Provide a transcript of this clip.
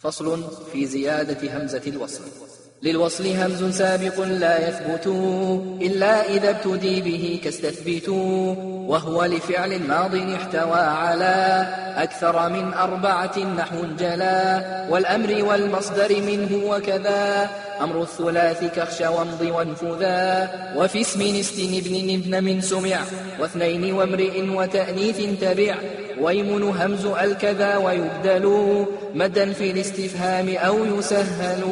فصل في زيادة همزة الوصل. للوصل همز سابق لا يثبت إلا إذا ابتدي به كاستثبت وهو لفعل ماض احتوى على أكثر من أربعة نحو جلا والأمر والمصدر منه وكذا أمر الثلاث كخش وامض وانفذا وفي اسم نست ابن ابن من سمع واثنين وامرئ وتأنيث تبع ويمن همز الكذا ويبدل مدا في الاستفهام أو يسهل.